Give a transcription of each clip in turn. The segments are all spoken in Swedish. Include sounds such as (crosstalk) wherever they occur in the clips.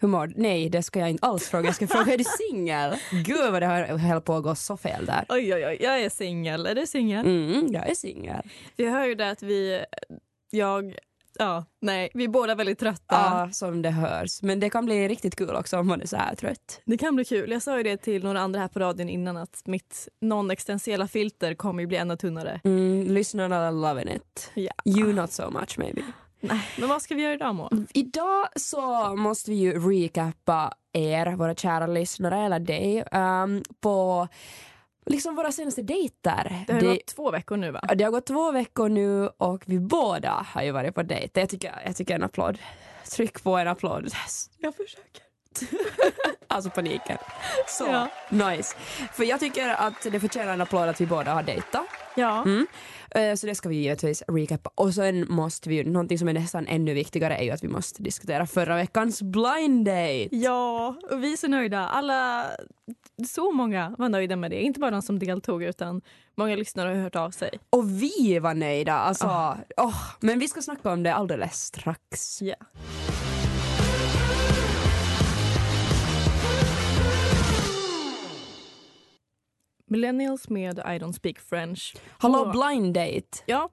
Hur mår du? Nej, det ska jag inte alls fråga. Jag ska fråga, är du singel? Gud vad det har höll på att gå så fel där. Oj, oj, oj, jag är singel. Är du singel? Mm, jag är singel. Vi hör ju det att vi, jag, ja, nej, vi är båda väldigt trötta. Ja, som det hörs. Men det kan bli riktigt kul också om man är så här trött. Det kan bli kul. Jag sa ju det till några andra här på radion innan att mitt non-existentiella filter kommer ju bli ännu tunnare. Mm, lyssnarna loving it. Ja. You not so much maybe. Men vad ska vi göra idag Moa? Idag så måste vi ju recappa er, våra kära lyssnare, eller dig, um, på liksom våra senaste dejter. Det har Det- gått två veckor nu va? Det har gått två veckor nu och vi båda har ju varit på dejt. Jag tycker, jag tycker en applåd. Tryck på en applåd. Jag försöker. (laughs) Alltså paniken. Så Ja. nice. För jag tycker att det förtjänar en applåd att vi båda har dejtat. Ja. Mm. Eh, Så det ska vi givetvis recappa. Och sen måste vi ju, någonting som är nästan ännu viktigare är ju att vi måste diskutera förra veckans blind date. Ja, och vi är så nöjda. Alla, så många var nöjda med det. Inte bara de som deltog utan många lyssnare har hört av sig. Och vi var nöjda. Alltså, Ah. åh, men vi ska snacka om det alldeles strax. Ja. Millennials med I don't speak French. Hallå blind date. Ja,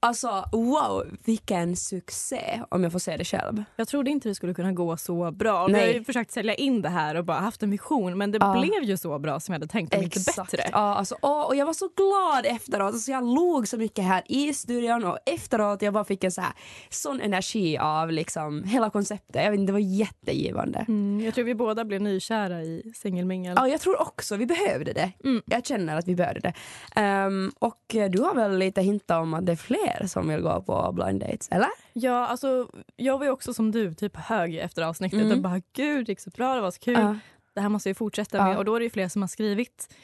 Alltså wow, vilken succé om jag får säga det själv. jag trodde inte det skulle kunna gå så bra. Vi har Nej. ju försökt sälja in det här och bara haft en vision men det Ja. blev ju så bra som jag hade tänkt och mycket bättre. Ja, alltså, åh, och jag var så glad efteråt. Alltså, jag log så mycket här i studion och efteråt jag bara fick en så här, sån energi av liksom, hela konceptet. Jag vet, inte, det var jättegivande. Mm, jag tror vi båda blev nykära i singelmingel. Ja, jag tror också vi behövde det. Mm. Jag känner att vi behövde det. Ehm, och du har väl lite hintat om att det fler som vill gå på blind dates, eller? Ja, alltså, jag var ju också som du, typ hög efter avsnittet Mm. och bara gud det gick så bra, det var så kul. Ja. Det här måste vi fortsätta med. Och då är det ju fler som har skrivit.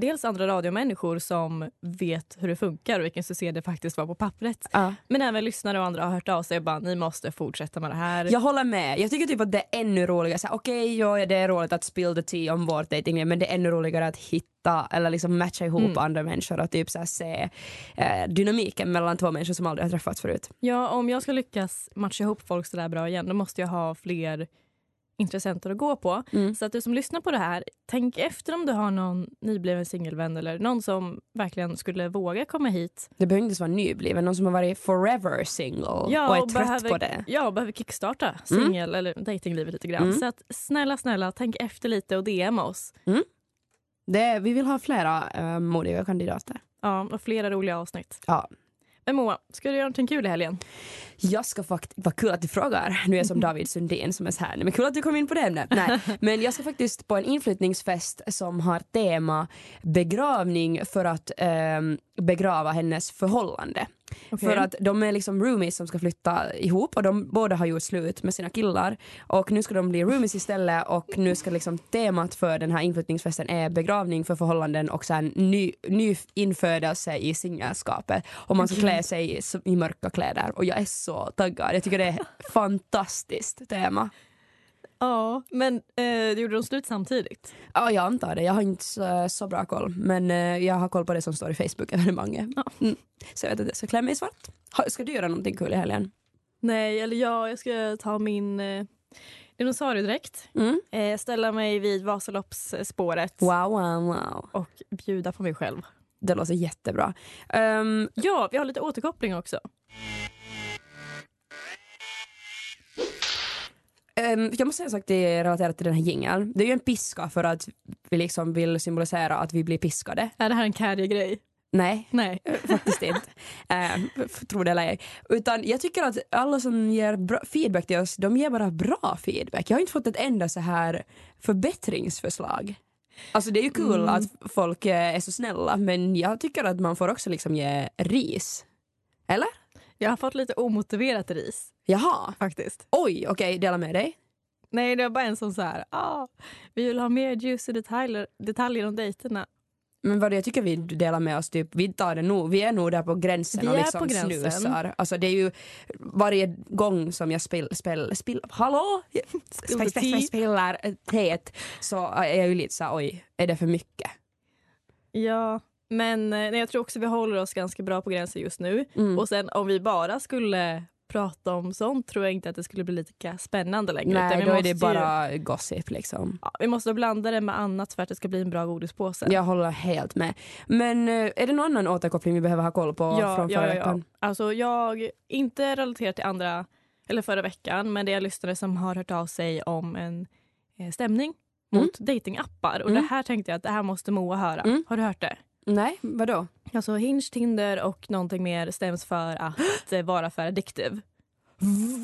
Dels andra radiomänniskor som vet hur det funkar och vilken succé det faktiskt var på pappret. Ja. Men även lyssnare och andra har hört av sig och bara ni måste fortsätta med det här. Jag håller med. Jag tycker typ att det är ännu roligare. Så Okej, ja, det är roligt att spill the tea om vårt dating men det är ännu roligare att hitta eller liksom matcha ihop Mm. andra människor och typ så här, se eh, dynamiken mellan två människor som aldrig har träffats förut. Ja, om jag ska lyckas matcha ihop folk sådär bra igen då måste jag ha fler intressenter att gå på. Mm. Så att du som lyssnar på det här, tänk efter om du har någon nybliven singelvän eller någon som verkligen skulle våga komma hit Det behöver inte ens vara nybliven, någon som har varit forever single Ja, och är och trött behöver- på det. Ja, behöver kickstarta Mm. singel eller datinglivet lite grann. Mm. Så att snälla, snälla, tänk efter lite och DM oss. det vi vill ha flera eh, modiga kandidater. Ja, och flera roliga avsnitt. Ja. Men Moa, ska du göra någonting kul i helgen? Jag ska faktiskt, vad kul att du frågar. Nu är jag som (laughs) David Sundin som är så här, men kul att du kom in på det ämnet. Nej, men jag ska faktiskt på en inflyttningsfest som har tema begravning för att ehm, begrava hennes förhållande. Okej. För att de är liksom roomies som ska flytta ihop och de båda har gjort slut med sina killar och nu ska de bli roomies istället och nu ska liksom temat för den här inflyttningsfesten är begravning för förhållanden och sen ny, ny infödelse i singelskapet och man ska klä sig i, i mörka kläder och jag är så taggad. Jag tycker det är ett fantastiskt tema. Ja, men eh, gjorde de slut samtidigt? Ja, jag antar det. Jag har inte så, så bra koll men eh, jag har koll på det som står i Facebook-evenemanget. Ja. Mm. Så jag vet att jag ska klä mig i svart. Ha- Ska du göra någonting kul i helgen? Nej, eller ja, jag ska ta min eh, dinosauriedräkt, Mm. eh, ställa mig vid Vasaloppsspåret Wow, wow, wow. och bjuda på mig själv. Det låter jättebra. Um, Ja, vi har lite återkoppling också. Jag måste säga en sak det är relaterat till den här jingeln. Det är ju en piska för att vi liksom vill symbolisera att vi blir piskade. Är det här en carry-grej? Nej, Nej. faktiskt (laughs) inte. Um, tror det eller ej. Utan jag tycker att alla som ger feedback till oss, de ger bara bra feedback. Jag har inte fått ett enda så här förbättringsförslag. Alltså det är ju kul Mm. att folk eh, är så snälla men jag tycker att man får också liksom ge ris. Eller? Jag har fått lite omotiverat ris Jaha. faktiskt. Oj, okej, dela med dig. Nej, det var bara en som så här, ah, vi vill ha mer juicy detaljer, detaljer om dejterna. Men vad det jag tycker vi delar med oss, typ, vi tar det nog, vi är nog där på gränsen Vi och är liksom på gränsen. snusar. Alltså det är ju varje gång som jag spel, spel, spel, hallå? Spill Spelar eh, teet så är jag ju lite så här, oj, är det för mycket? Ja, men eh, nej, jag tror också vi håller oss ganska bra på gränsen just nu. Mm. Och sen om vi bara skulle prata om sånt tror jag inte att det skulle bli lika spännande längre. Utan Nej, vi då är det ju- bara gossip liksom. Ja, vi måste blanda det med annat för att det ska bli en bra godispåse. Jag håller helt med. Men eh, är det någon annan återkoppling vi behöver ha koll på ja, från ja, förra ja, ja. veckan? Alltså jag, inte relaterat till andra, eller förra veckan, men det är lyssnare som har hört av sig om en eh, stämning Mm. mot datingappar. Och Mm. det här tänkte jag att det här måste Moa höra. Mm. Har du hört det? Nej, vadå? Alltså Hinge, Tinder och någonting mer stäms för att eh, vara för addictive.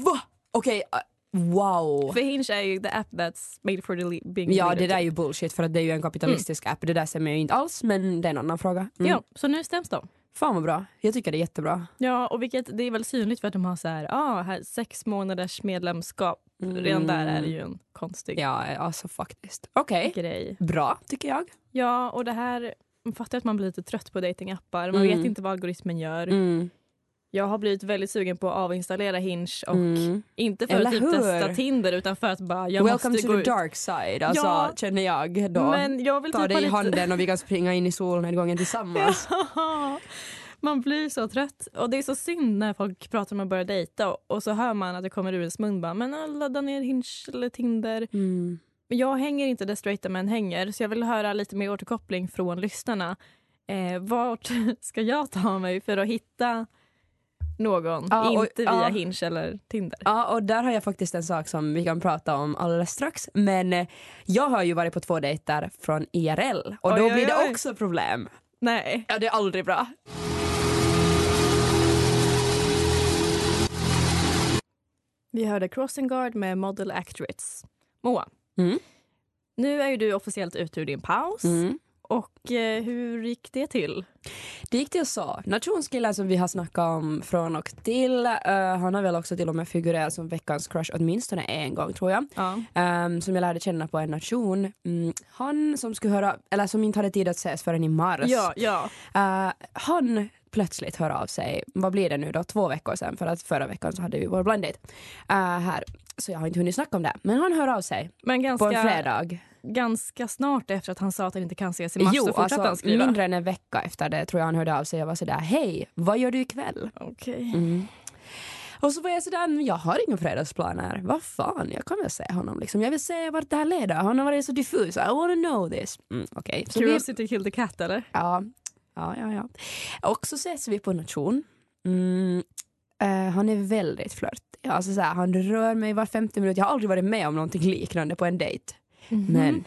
Va? Okej, eh, wow. För Hinge är ju the app that's made for dele- being Ja, det där är ju bullshit för att det är ju en kapitalistisk app. Det där stämmer ju inte alls, men det är en annan fråga. Mm. Ja, så nu stäms de. Fan vad bra. Jag tycker det är jättebra. Ja, och vilket, det är väl synligt för att de har så här, ah, här sex månaders medlemskap. Redan där är det ju en konstig Mm. Ja, alltså faktiskt. Okej, grej. bra tycker jag. Ja, och det här man fattar att man blir lite trött på datingappar. Man Mm. vet inte vad algoritmen gör. Mm. Jag har blivit väldigt sugen på att avinstallera Hinge och Mm. inte för Eller att typ testa Tinder utan för att bara jag Welcome måste to gå the ut. dark side, alltså, Ja. känner jag då. Men jag vill Ta typ dig i lite... handen och vi kan springa in i solnedgången tillsammans. (laughs) man blir så trött. Och det är så synd när folk pratar om att börja dejta och, och så hör man att det kommer ur ens mun bara men ladda ner Hinge eller Tinder. Mm. Men jag hänger inte där straighta män hänger så jag vill höra lite mer återkoppling från lyssnarna. Eh, vart (laughs) ska jag ta mig för att hitta någon? Ja, och- inte via ja. Hinge eller Tinder. Ja, och där har jag faktiskt en sak som vi kan prata om alldeles strax. Men eh, jag har ju varit på två dejter från IRL och då Oj, oj, blir det oj. också problem. Nej. Ja, det är aldrig bra. Vi hörde Crossing Guard med Model Actress. Moa, Mm. nu är ju du officiellt ute ur din paus. Mm. Och eh, hur gick det till? Det gick till så. Nationskillen som vi har snackat om från och till, eh, han har väl också till och med figurerat som veckans crush åtminstone en gång tror jag. Ja. Ehm, som jag lärde känna på en nation. Mm, han som skulle höra, eller som inte hade tid att ses förrän i mars. Ja, ja. Eh, han plötsligt hör av sig, vad blir det nu då, två veckor sedan för att förra veckan så hade vi vår blind date eh, här. Så jag har inte hunnit snacka om det. Men han hör av sig Men på en ganska, fredag. ganska snart efter att han sa att han inte kan ses i mars Jo, så fortsatte han alltså skriva. mindre än en vecka efter det tror jag han hörde av sig och var sådär, hej, vad gör du ikväll? Okej. Mm. Och så var jag sådär, "Men jag har inga fredagsplaner. Vad fan, jag kan väl se honom liksom. Jag vill se vart det här leder. Han har varit så diffus. I wanna know this. Mm, Okej. Så vi, Curiosity killed the cat eller? ja, ja, ja, ja. Och så ses vi på nation. Mm, eh, han är väldigt flörtig. Alltså han rör mig var femte minut. Jag har aldrig varit med om någonting liknande på en dejt. Mhm. Men,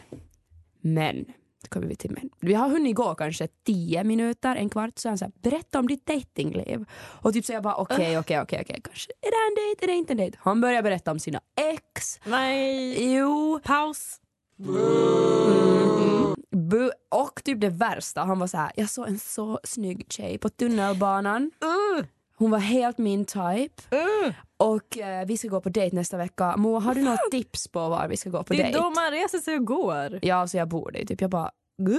men, då kommer vi till men. Vi har hunnit gå kanske tio minuter, en kvart, så han såhär, berätta om ditt datingliv. Och typ så jag bara okej, okej, okej, okej, kanske är det en dejt, är det inte en dejt? Han börjar berätta om sina ex. Nej. Jo. Paus. Mm. Och typ det värsta, han var så här, jag såg en så snygg tjej på tunnelbanan. Uh, Hon var helt min type. uh. Och eh, vi ska gå på dejt nästa vecka. Moa, har du något tips på var vi ska gå på Det är dejt? då man reser sig och går. Ja, så jag bor det. Typ. Jag bara,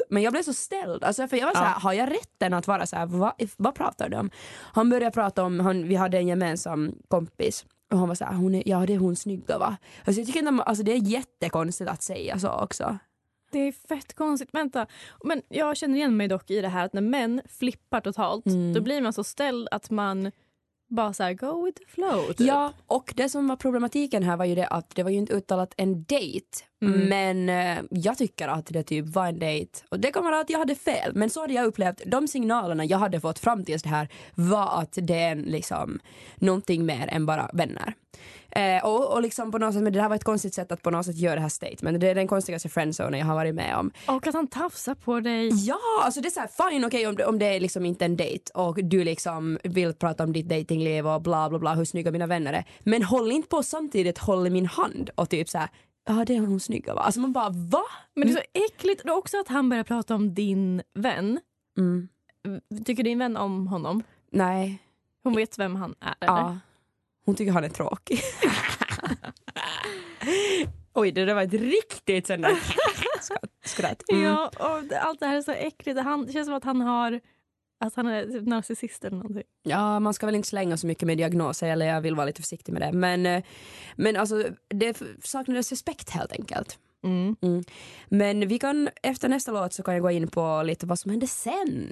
men jag blev så ställd. Alltså, för jag var så här, har jag rätten att vara så här, vad, vad pratar du om? Han började prata om, han, vi hade en gemensam kompis och han var så här, hon är, ja det är hon snygga va? Alltså, jag tycker inte, alltså, det är jättekonstigt att säga så också. Det är fett konstigt. Vänta. Men jag känner igen mig dock i det här att när män flippar totalt Mm. då blir man så ställd att man bara så här, go with the flow. Typ. Ja, och det som var problematiken här var ju det att det var ju inte uttalat en dejt. Mm. Men eh, jag tycker att det typ var en dejt. Och det vara att jag hade fel. Men så hade jag upplevt, de signalerna jag hade fått fram tills det här var att det är liksom någonting mer än bara vänner. Eh, och, och liksom på något sätt, men det här var ett konstigt sätt att på något sätt göra det här statement. Det är den konstigaste friendzonen jag har varit med om. Och att han tafsar på dig. Ja, alltså det är så här, fine okej om, det- om det är liksom inte en dejt och du liksom vill prata om ditt datingliv och bla bla bla hur snygga mina vänner är. Men håll inte på samtidigt håll i min hand och typ så här, ja det är hon snygga va? Alltså man bara va? Men det är så äckligt. Och också att han börjar prata om din vän. Mm. Tycker din vän om honom? Nej, Hon vet vem han är? Eller? Hon tycker han är tråkig. (laughs) Oj, det där var ett riktigt sån där (laughs) skratt. Mm. Ja, och allt det här är så äckligt. Han, det känns som att han har att han är typ narcissist eller någonting. Ja, man ska väl inte slänga så mycket med diagnoser, eller jag vill vara lite försiktig med det. Men, eh, men alltså, det saknades respekt helt enkelt. Mm. Men vi kan, efter nästa låt så kan jag gå in på lite vad som hände sen.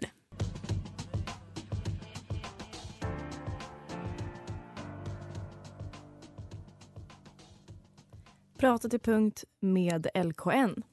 Prata till punkt med LKN.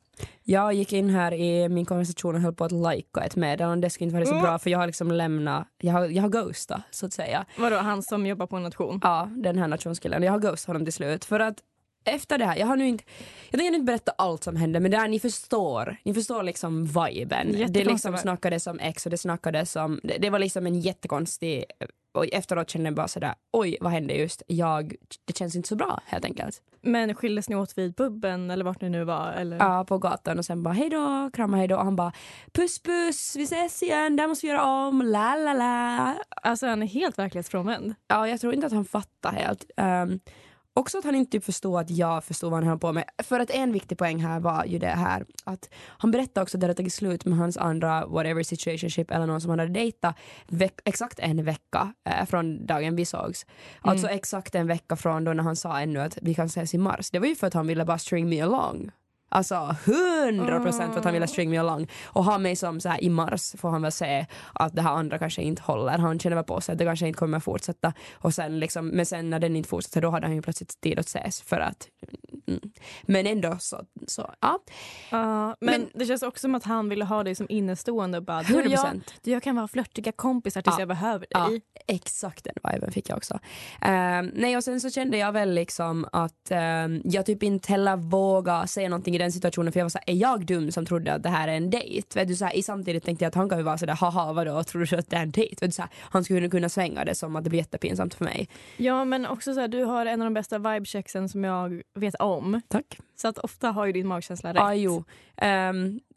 Jag gick in här i min konversation och höll på att lajka ett meddelande. Det skulle inte vara så Mm. bra för jag har liksom lämnat, jag har, jag har ghostat så att säga. Vadå, han som jobbar på en nation? Ja, den här nationskillen. Jag har ghostat honom till slut för att efter det här, jag har nu inte, jag tänker inte berätta allt som hände men det här, ni förstår, ni förstår liksom viben. Det liksom snackades om ex och det snackades om, det, det var liksom en jättekonstig, och efteråt kände jag bara sådär, oj vad hände just, jag, det känns inte så bra helt enkelt. Men skildes ni åt vid puben eller vart ni nu var? Eller? Ja, på gatan och sen bara hej då, krama hej då och han bara puss puss, vi ses igen, det här måste vi göra om, la la la. Alltså han är helt verklighetsfrånvänd. Ja, jag tror inte att han fattar helt. Um, också att han inte typ förstod att jag förstod vad han höll på med. För att en viktig poäng här var ju det här att han berättade också att det hade tagit slut med hans andra whatever situationship eller någon som han hade dejtat exakt en vecka eh, från dagen vi sågs. Alltså exakt en vecka från då när han sa ännu att vi kan ses i mars. Det var ju för att han ville bara string me along. Alltså hundra procent för att han ville string me along. Och ha mig som så här i mars får han väl se att det här andra kanske inte håller. Han känner väl på sig att det kanske inte kommer fortsätta. Och sen liksom, men sen när den inte fortsätter då hade han ju plötsligt tid att ses för att mm. Men ändå så, så ja. Ja, men, Men- det känns också som att han ville ha dig som innestående och bara du och 100 jag, jag kan vara flörtiga kompisar tills Ja. jag behöver dig. exakt den viben fick jag också. Ehm, nej och sen så kände jag väl liksom att ehm, jag typ inte heller vågade säga någonting i den situationen för jag var såhär, är jag dum som trodde att det här är en dejt? Vet du, så här, i samtidigt tänkte jag att han kan ju vara sådär, haha vadå, tror du att det är en dejt? Vet du, så här, han skulle kunna svänga det som att det blir jättepinsamt för mig. Ja men också så här, du har en av de bästa vibechecksen som jag vet om. Tack. Så att ofta har ju din magkänsla rätt. Ja, jo.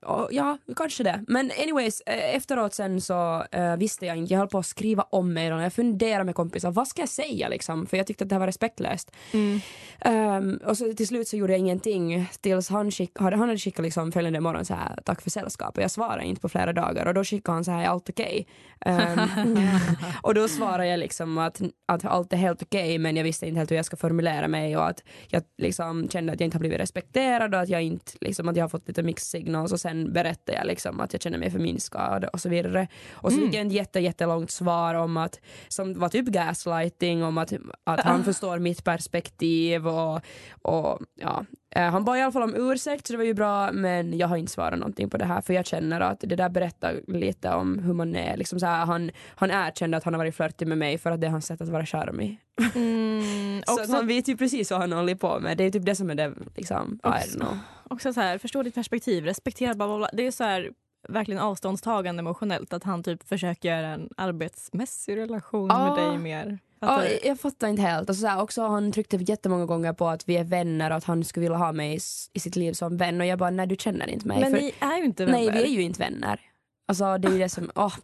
Och ja, kanske det. Men anyways, eh, efteråt sen så eh, visste jag inte. Jag höll på att skriva om mig och jag funderade med kompisar. Vad ska jag säga liksom? För jag tyckte att det här var respektlöst. Mm. Ehm, och så till slut så gjorde jag ingenting tills han, skick, han hade skickat liksom följande morgon så här tack för sällskap och jag svarade inte på flera dagar och då skickade han så här är allt okej? Ehm, (laughs) (laughs) och då svarade jag liksom att, att allt är helt okej men jag visste inte helt hur jag ska formulera mig och att jag liksom kände att jag inte har blivit respekterad och att jag inte liksom att jag har fått lite mixed signals och sen berättade jag liksom att jag känner mig förminskad och så vidare. Och så fick jag ett jätte, jättelångt svar om att som var typ gaslighting om att, att han förstår mitt perspektiv och, och ja. Eh, Han bad i alla fall om ursäkt så det var ju bra men jag har inte svarat någonting på det här för jag känner att det där berättar lite om hur man är. Liksom så här, han, han erkände att han har varit flörtig med mig för att det är hans sätt att vara charmig. Mm, (laughs) Så också, han vet ju precis vad han håller på med. Det är typ det som är det liksom, I don't know. Också så här, förstå ditt perspektiv, respektera bla bla bla. Det är så här verkligen avståndstagande emotionellt att han typ försöker göra en arbetsmässig relation Ja. med dig mer. Ja, jag fattar inte helt. Alltså, så här, också, han tryckte jättemånga gånger på att vi är vänner och att han skulle vilja ha mig i, i sitt liv som vän och jag bara nej du känner inte mig. Men för, ni är ju inte vänner. nej vi är ju inte vänner. Alltså det är ju det som, (laughs) åh.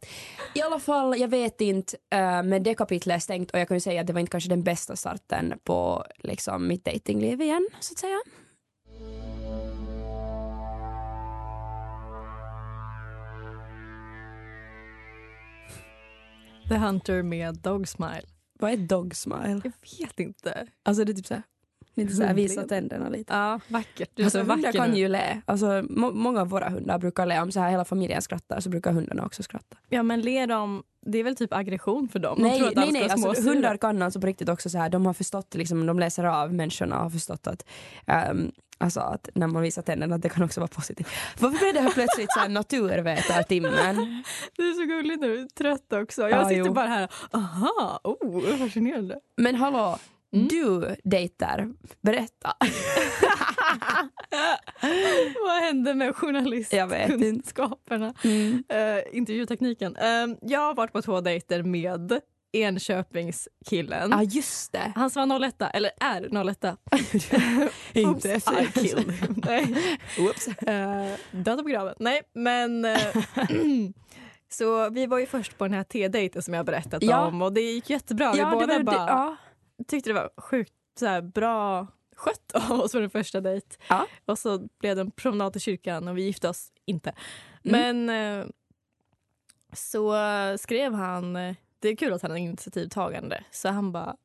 I alla fall, jag vet inte, eh, men det kapitlet är stängt och jag kan ju säga att det var inte kanske den bästa starten på liksom, mitt datingliv igen så att säga. The Hunter med Dog Smile. Vad är dog smile? Jag vet inte. Alltså det är typ såhär, lite såhär visa tänderna lite. Ja, vackert. Du är Alltså, så hundar vacker kan nu. ju le. Alltså, må- många av våra hundar brukar le. Om så här hela familjen skrattar så brukar hundarna också skratta. Ja men ler de, det är väl typ aggression för dem? De tror Nej, att nej, nej. Alltså, hundar kan alltså på riktigt också så här, de har förstått, liksom, de läser av människorna och har förstått att ehm, Alltså att när man visar tänderna att det kan också vara positivt. Varför blev det här plötsligt så här naturvetartimmen? (laughs) Du är så gullig nu, trött också. Jag Ja, sitter jo. bara här, aha, oh, fascinerande. Men hallå, Mm. du dejtar. Berätta. (laughs) Vad hände med journalistkunskaperna? Mm. Uh, intervjutekniken. Eh, jag har varit på två dejter med Enköpingskillen. Ja just det. Han som var 01 eller är 01 (laughs) (laughs) Oops, Inte him. (laughs) Nej. Oops. Uh, död och begraven. Nej, men... eh, (clears throat) så vi var ju först på den här T-dejten som jag berättat Ja. om och det gick jättebra. vi Ja, det båda var, det, bara ja. tyckte det var sjukt så här, bra skött av oss på den första dejt. Ja. Och så blev det en promenad till kyrkan och vi gifte oss inte. Mm. Men eh, så skrev han, eh, det är kul att han är initiativtagande, så han bara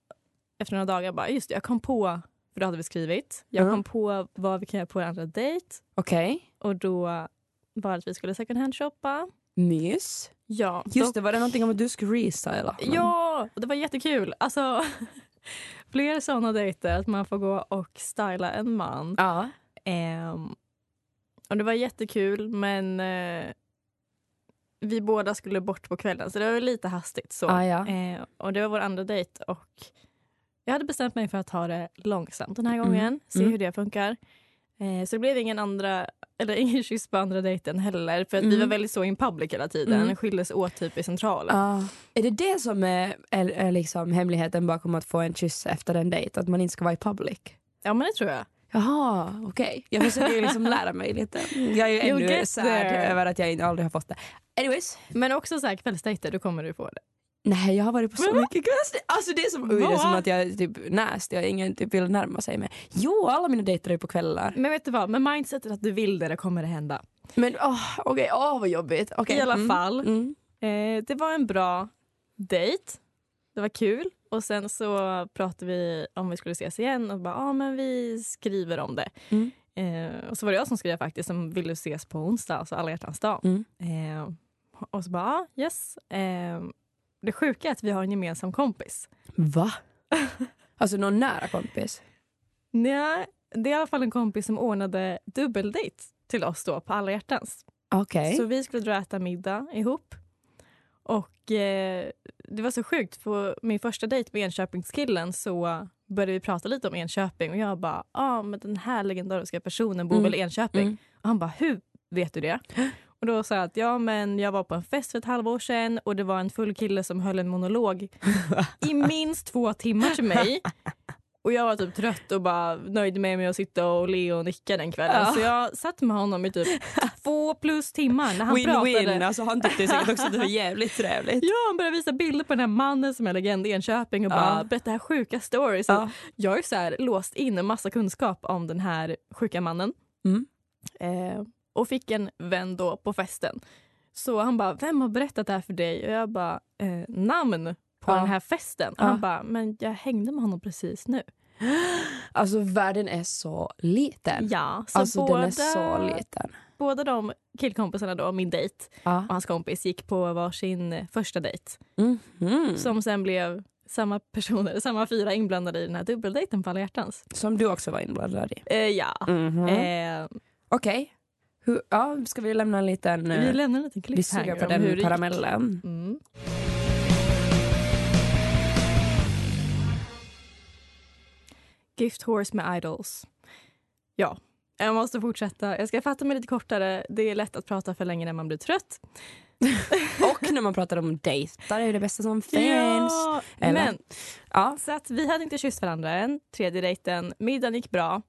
efter några dagar bara just det, jag kom på, för då hade vi skrivit, jag Mm. kom på vad vi kan göra på en andra dejt Okej. och då var att vi skulle second hand shoppa. Mys. Ja, Just det, var det någonting om att du skulle restyla? Ja, och det var jättekul. Alltså, (laughs) fler såna dejter, att man får gå och styla en man. Ja. Ehm, och det var jättekul, men eh, vi båda skulle bort på kvällen, så det var lite hastigt. Så. Ah, ja. Eh, och det var vår andra dejt och jag hade bestämt mig för att ta det långsamt den här Mm. gången, se Mm. hur det funkar. Eh, så det blev ingen andra eller (laughs) ingen kyss på andra dejten heller för att vi Mm. var väldigt så in public hela tiden. Mm. Skildes åt typ i centralen. Ah. Är det det som är, är, är liksom hemligheten bakom att få en kyss efter en dejt? Att man inte ska vara i public? Ja men det tror jag. Jaha, okej. Jag försöker liksom lära mig lite. Jag är ju ännu there. över att jag aldrig har fått det. Anyways. Men också så här kvällsdejter, då kommer du få det. Nej, jag har varit på så Va? mycket kvällsdejter. Alltså det är som, oj, det är som att jag är typ nasty och ingen typ vill närma sig mig. Jo, alla mina dejter är på kvällar. Men vet du vad, med mindsetet att du vill det, det kommer det hända. Men åh, okej, åh vad jobbigt. Okej. I alla mm. fall, Mm. eh, det var en bra dejt. Det var kul. Och sen så pratade vi om vi skulle ses igen och bara, ja ah, men vi skriver om det. Mm. Eh, och så var det jag som skrev faktiskt som ville ses på onsdag, alltså alla hjärtans dag. Mm. Eh, och så bara, ah, yes. Eh, det sjuka är att vi har en gemensam kompis. Va? (laughs) Alltså någon nära kompis? Nej, det är i alla fall en kompis som ordnade dubbeldejt till oss då på alla hjärtans. Okej. Så vi skulle dra och äta middag ihop. Och eh, det var så sjukt, på min första dejt med Enköpingskillen så började vi prata lite om Enköping och jag bara, ah, men den här legendariska personen bor Mm. väl i Enköping? Mm. Och han bara, hur vet du det? (gasps) Och då sa jag att ja men jag var på en fest för ett halvår sedan och det var en full kille som höll en monolog (laughs) i minst två timmar till mig. Och jag var typ trött och bara nöjde mig med att sitta och le och nicka den kvällen. Ja. Så jag satt med honom i typ (laughs) två plus timmar när han Win-win. pratade. Alltså han tyckte säkert också att det var jävligt trevligt. Ja, han började visa bilder på den här mannen som är legend i Enköping och Ja. bara berätta här sjuka stories. Ja. Jag är så här låst in en massa kunskap om den här sjuka mannen. Mm. Eh, och fick en vän då på festen. Så han bara, vem har berättat det här för dig? Och jag bara, eh, namn på Ja. den här festen. Och Ja. Han bara, men jag hängde med honom precis nu. (gasps) Alltså världen är så liten. Ja, så alltså båda, den är så liten. båda de killkompisarna då, min dejt Ja. och hans kompis gick på varsin första dejt. Mhm. Som sen blev samma personer, samma fyra inblandade i den här dubbeldejten på alla hjärtans. Som du också var inblandad i. Eh, ja. Mhm. Eh, Okej. Hur- Ja, ska vi lämna en liten... vi eh, lämnar en liten vi suger cliffhanger på hur den gick. karamellen. Mm. Gift Horse med Idols. Ja, jag måste fortsätta. Jag ska fatta mig lite kortare. Det är lätt att prata för länge när man blir trött. (laughs) Och när man pratar om dejtar är det bästa som finns. Ja, Eller? men Ja. så att vi hade inte kysst varandra än. Tredje dejten. Middagen gick bra.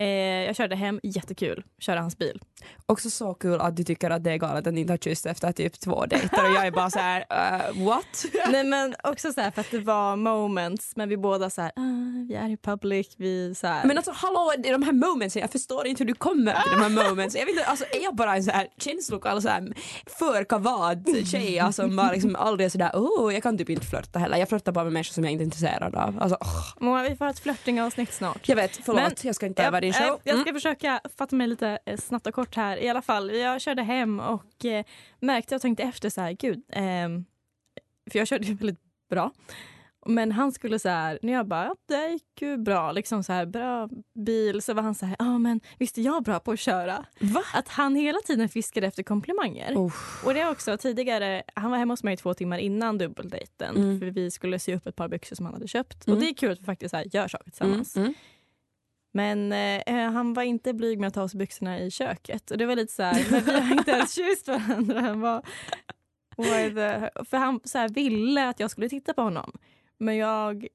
Eh, jag körde hem, jättekul. Köra hans bil. Också så kul att du tycker att det är galet att ni inte har kysst efter typ två dejter och jag är bara så här, uh, (laughs) what? (laughs) Nej men också så här för att det var moments men vi båda så här, ah, vi är i public, vi så här. Men alltså hallå, det är de här momentsen, jag förstår inte hur du kommer till de här momentsen. Jag vet inte, alltså är jag bara en så här känslokall så här för kavad tjej alltså, som bara liksom aldrig är sådär, oh, jag kan typ inte flörta heller. Jag flörtar bara med människor som jag inte är intresserad av. Alltså, åh. Moa, vi får ha ett flörtingavsnitt snart. jag vet, förlåt, Men- jag ska inte över din Jag, show. jag, jag Mm. ska försöka fatta mig lite eh, snabbt och kort här. I alla fall, jag körde hem och eh, märkte och tänkte efter så här, gud, ehm, för jag körde ju väldigt bra. Men han skulle så här, när jag bara, ja, det gick ju bra, liksom så här, bra bil, så var han så här, ja men visst är jag bra på att köra? Va? Att han hela tiden fiskade efter komplimanger. Uff. Och det är också tidigare, han var hemma hos mig två timmar innan dubbeldejten Mm. för vi skulle sy upp ett par byxor som han hade köpt. Mm. Och det är kul att vi faktiskt så här, gör saker tillsammans. Mm, mm. Men eh, han var inte blyg med att ta oss byxorna i köket. Och det var lite så här, men vi har inte ens kysst varandra. Han var? För han så här, ville att jag skulle titta på honom. Men jag,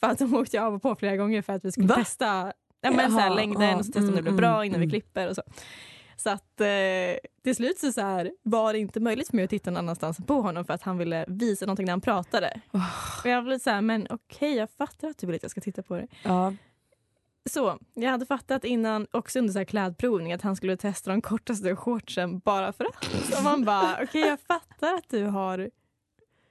för att de åkte jag av och på flera gånger för att vi skulle Va? testa ja, men, så här, Jaha, längden och så testa om det mm, blev bra mm, innan vi mm. klipper och så. Så att eh, till slut så, så här, var det inte möjligt för mig att titta någon annanstans på honom för att han ville visa någonting när han pratade. Och jag blev så här, men okej jag fattar att du vill att jag ska titta på det. Ja. Så, jag hade fattat innan, också under så här klädprovning, att han skulle testa de kortaste shortsen bara för att. Så man bara, (laughs) okej jag fattar att du har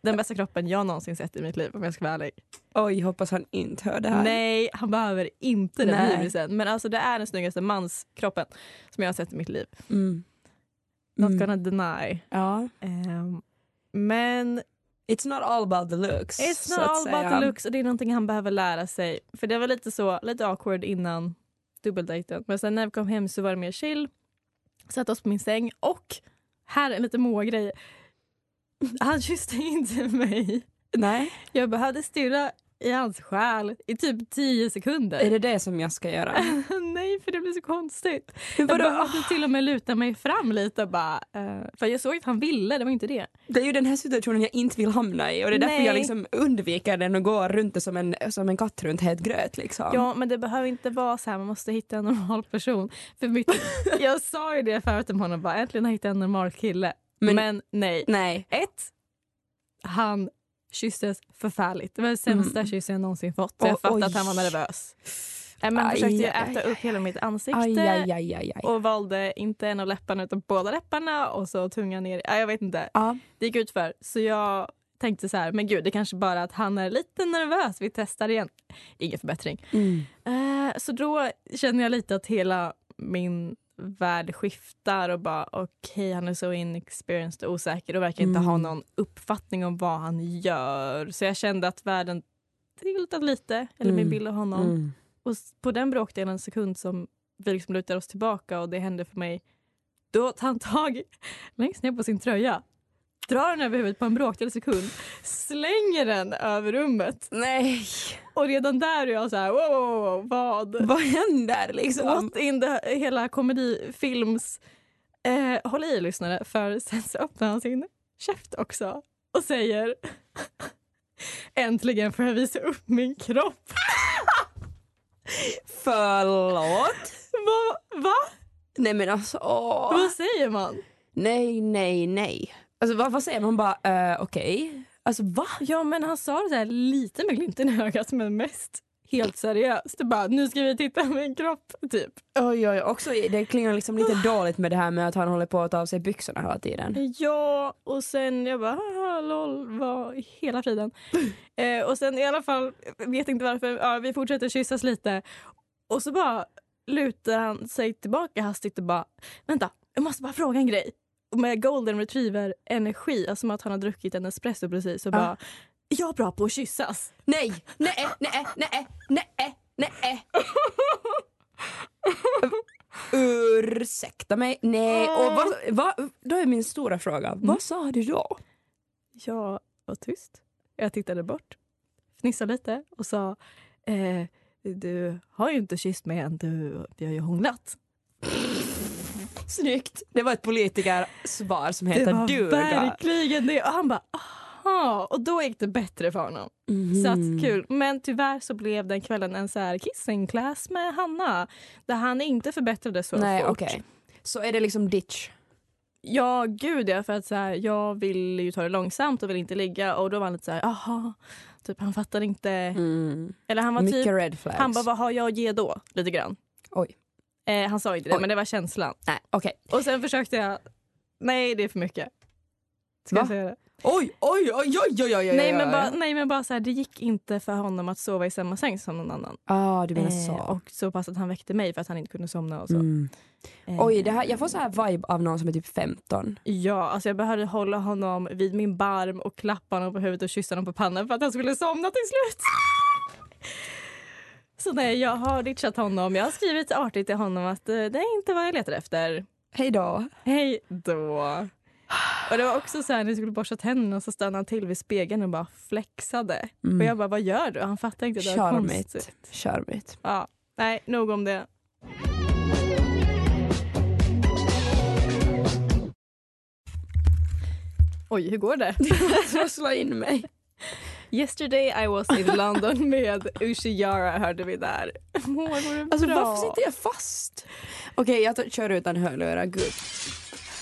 den bästa kroppen jag någonsin sett i mitt liv om jag ska vara ärlig. Oj, hoppas han inte hör det här. Nej, han behöver inte den hybrisen. Men alltså det är den snyggaste manskroppen som jag har sett i mitt liv. Mm. Not Mm. gonna deny. Ja. Ehm, men It's not all about the looks. it's not all about the looks och det är någonting han behöver lära sig. För det var lite så, lite awkward innan dubbeldejten. Men sen när vi kom hem så var det mer chill. Satte oss på min säng och här är en liten mågrej. Han kysste inte mig. Nej, Jag behövde stirra i hans själ i typ 10 sekunder. är det det som jag ska göra? (laughs) Nej, för det blir så konstigt. Jag behövde till och med luta mig fram lite bara... eh, för jag såg att han ville, det var inte det. Det är ju den här situationen jag inte vill hamna i och det är därför Nej. jag liksom undviker den och går runt det som en, som en katt runt het gröt. Liksom. Ja, men det behöver inte vara så här. Man måste hitta en normal person. För mitt, (laughs) jag sa ju det förut om honom, bara äntligen har jag hittat en normal kille. Men- Men, nej. Nej. Ett, han kysstes förfärligt. Det var den sämsta Mm. kyssen jag någonsin fått. Så jag Oj, fattade att han var nervös. Men Aj, försökte äta aj, upp hela mitt ansikte. Aj, och valde inte en av läpparna utan båda läpparna och så tungan ner. Ja, jag vet inte. Ja. Det gick ut för. Så jag tänkte så här, men gud det kanske bara att han är lite nervös. Vi testar igen. Ingen förbättring. Mm. Eh, så då känner jag lite att hela min värld skiftar och bara okej han är så inexperienced och osäker och verkar inte Mm. ha någon uppfattning om vad han gör. Så jag kände att världen tiltade lite, eller min Mm. bild av honom. Mm. Och på den bråkdelen sekund som vi liksom lutar oss tillbaka och det hände för mig, då tar han tag längst ner på sin tröja, drar den över huvudet på en bråkdel sekund, slänger den över rummet. Nej, Och redan där är jag så här, wow, wow, wow vad? vad händer liksom? What in the, hela komedifilms... Eh, håll i lyssnare, för sen så öppnar han sin käft också och säger (laughs) Äntligen får jag visa upp min kropp. (laughs) Förlåt? Va? Va? Nej men alltså, åh. Vad säger man? Nej, nej, nej. Alltså vad, vad säger man bara, uh, okej? Alltså va? Ja, men han sa det så här lite med glimten i ögat, men mest helt seriöst. Det bara, nu ska vi titta på min kropp, typ. Oj, oj, också, det klingar liksom lite dåligt med det här med att han håller på att ta av sig byxorna hela tiden. Ja, och sen jag bara, haha, lol, vad i hela friden. (laughs) eh, och sen i alla fall, vet inte varför, ja, vi fortsätter kyssas lite. Och så bara lutar han sig tillbaka hastigt och bara, vänta, jag måste bara fråga en grej. Med golden retriever energi, alltså som att han har druckit en espresso precis, och bara, jag är bra på att kyssas. Nej, nej, nej, nej, nej, nej. Ursäkta mig. Nej, och vad, vad, då är min stora fråga, vad sa du då? Jag var tyst. Jag tittade bort, fnissade lite och sa eh, du har ju inte kysst mig än, du, vi har ju hånglat. (laughs) Snyggt. Det var ett politikersvar som Det heter var duga. verkligen det. Och han bara aha. Och då gick det bättre för honom. Mhm. Så att, kul. Men tyvärr så blev den kvällen en så här kissing class med Hanna. Där han inte förbättrade så Nej, fort. okej. Så är det liksom ditch? Ja, gud ja. För att så här, jag vill ju ta det långsamt och vill inte ligga. Och då var han lite så här, aha. Typ han fattade inte. Mm. Eller han var Mycket typ, han bara, vad har jag att ge då? Lite grann. Oj. Eh, han sa inte det, Oj. men det var känslan. Nej, okej. Och sen försökte jag, nej det är för mycket. Ska Va? jag säga det? Oj, oj, oj, oj, oj, oj, Nej men bara, nej, men bara så här, det gick inte för honom att sova i samma säng som någon annan. Ah, du menar Eh, så. och så pass att han väckte mig för att han inte kunde somna och så. Mm. Eh, Oj, det här, jag får så här vibe av någon som är typ 15. Ja, alltså jag behövde hålla honom vid min barm och klappa honom på huvudet och kyssa honom på pannan för att han skulle somna till slut. Så nej, jag har ditchat honom. Jag har skrivit artigt till honom att eh, det är inte vad jag letar efter. Hej då. Hej då. Och det var också så här när jag skulle borsta tänderna så stannade han till vid spegeln och bara flexade. Och jag bara, vad gör du? Han fattar inte. Det var konstigt. Charmigt. Ja, nej, nog om det. Oj, hur går det? (laughs) Jag slår in mig. Yesterday I was in (laughs) London med Ushiara hörde vi där. Går det Alltså bra? varför sitter jag fast? Okej, jag tar- kör utan hörlurar. Gud.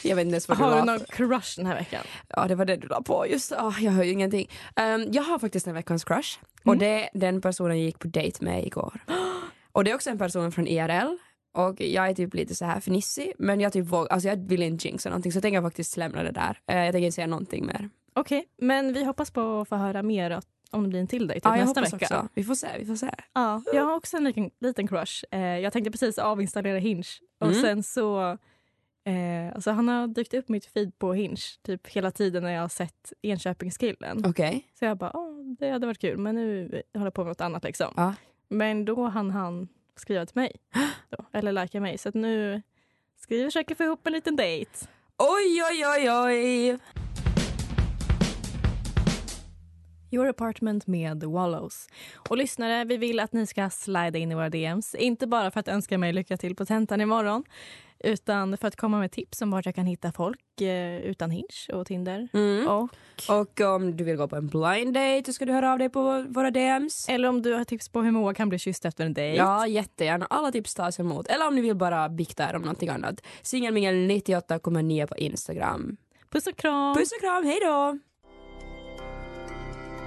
Jag vet inte ens vad Har var. du någon crush den här veckan? Ja, det var det du la på. Just ah, Jag hör ju ingenting. Ehm, jag har faktiskt en veckans crush. Och Mm. det, den personen jag gick på dejt med igår. (gasps) Och det är också en person från IRL. Och jag är typ lite så här fnissig men jag typ våg, alltså jag vill inte jinxa någonting så jag tänker faktiskt lämna det där. Eh, jag tänker inte säga någonting mer. Okej, men vi hoppas på att få höra mer om det blir en till dig typ Ja, nästa vecka. också. Vi får se, vi får se. Ja, jag har också en liten, liten crush. Eh, jag tänkte precis avinstallera Hinge och Mm. sen så eh, alltså han har dykt upp mitt feed på Hinge typ hela tiden när jag har sett Enköpingskillen. Okej. Så jag bara, Åh, det hade varit kul men nu håller jag på med något annat liksom. Ja. Men då hann han skriva till mig. Då, eller likea mig. Så nu ska vi försöka få ihop en liten dejt. Oj, oj, oj, oj. Your apartment med Wallows. Och lyssnare, vi vill att ni ska slida in i våra DMs. Inte bara för att önska mig lycka till på tentan imorgon utan för att komma med tips om vart jag kan hitta folk eh, utan Hinge och Tinder. Mm. Och, Och om du vill gå på en blind date så ska du höra av dig på våra DMs. eller om du har tips på hur Moa kan bli kysst efter en dejt. Ja, jättegärna. Alla tips tas emot. Eller om ni vill bara bikta er om någonting annat. Singelmingel98,9 på Instagram. Puss och kram! Puss och kram, hej då!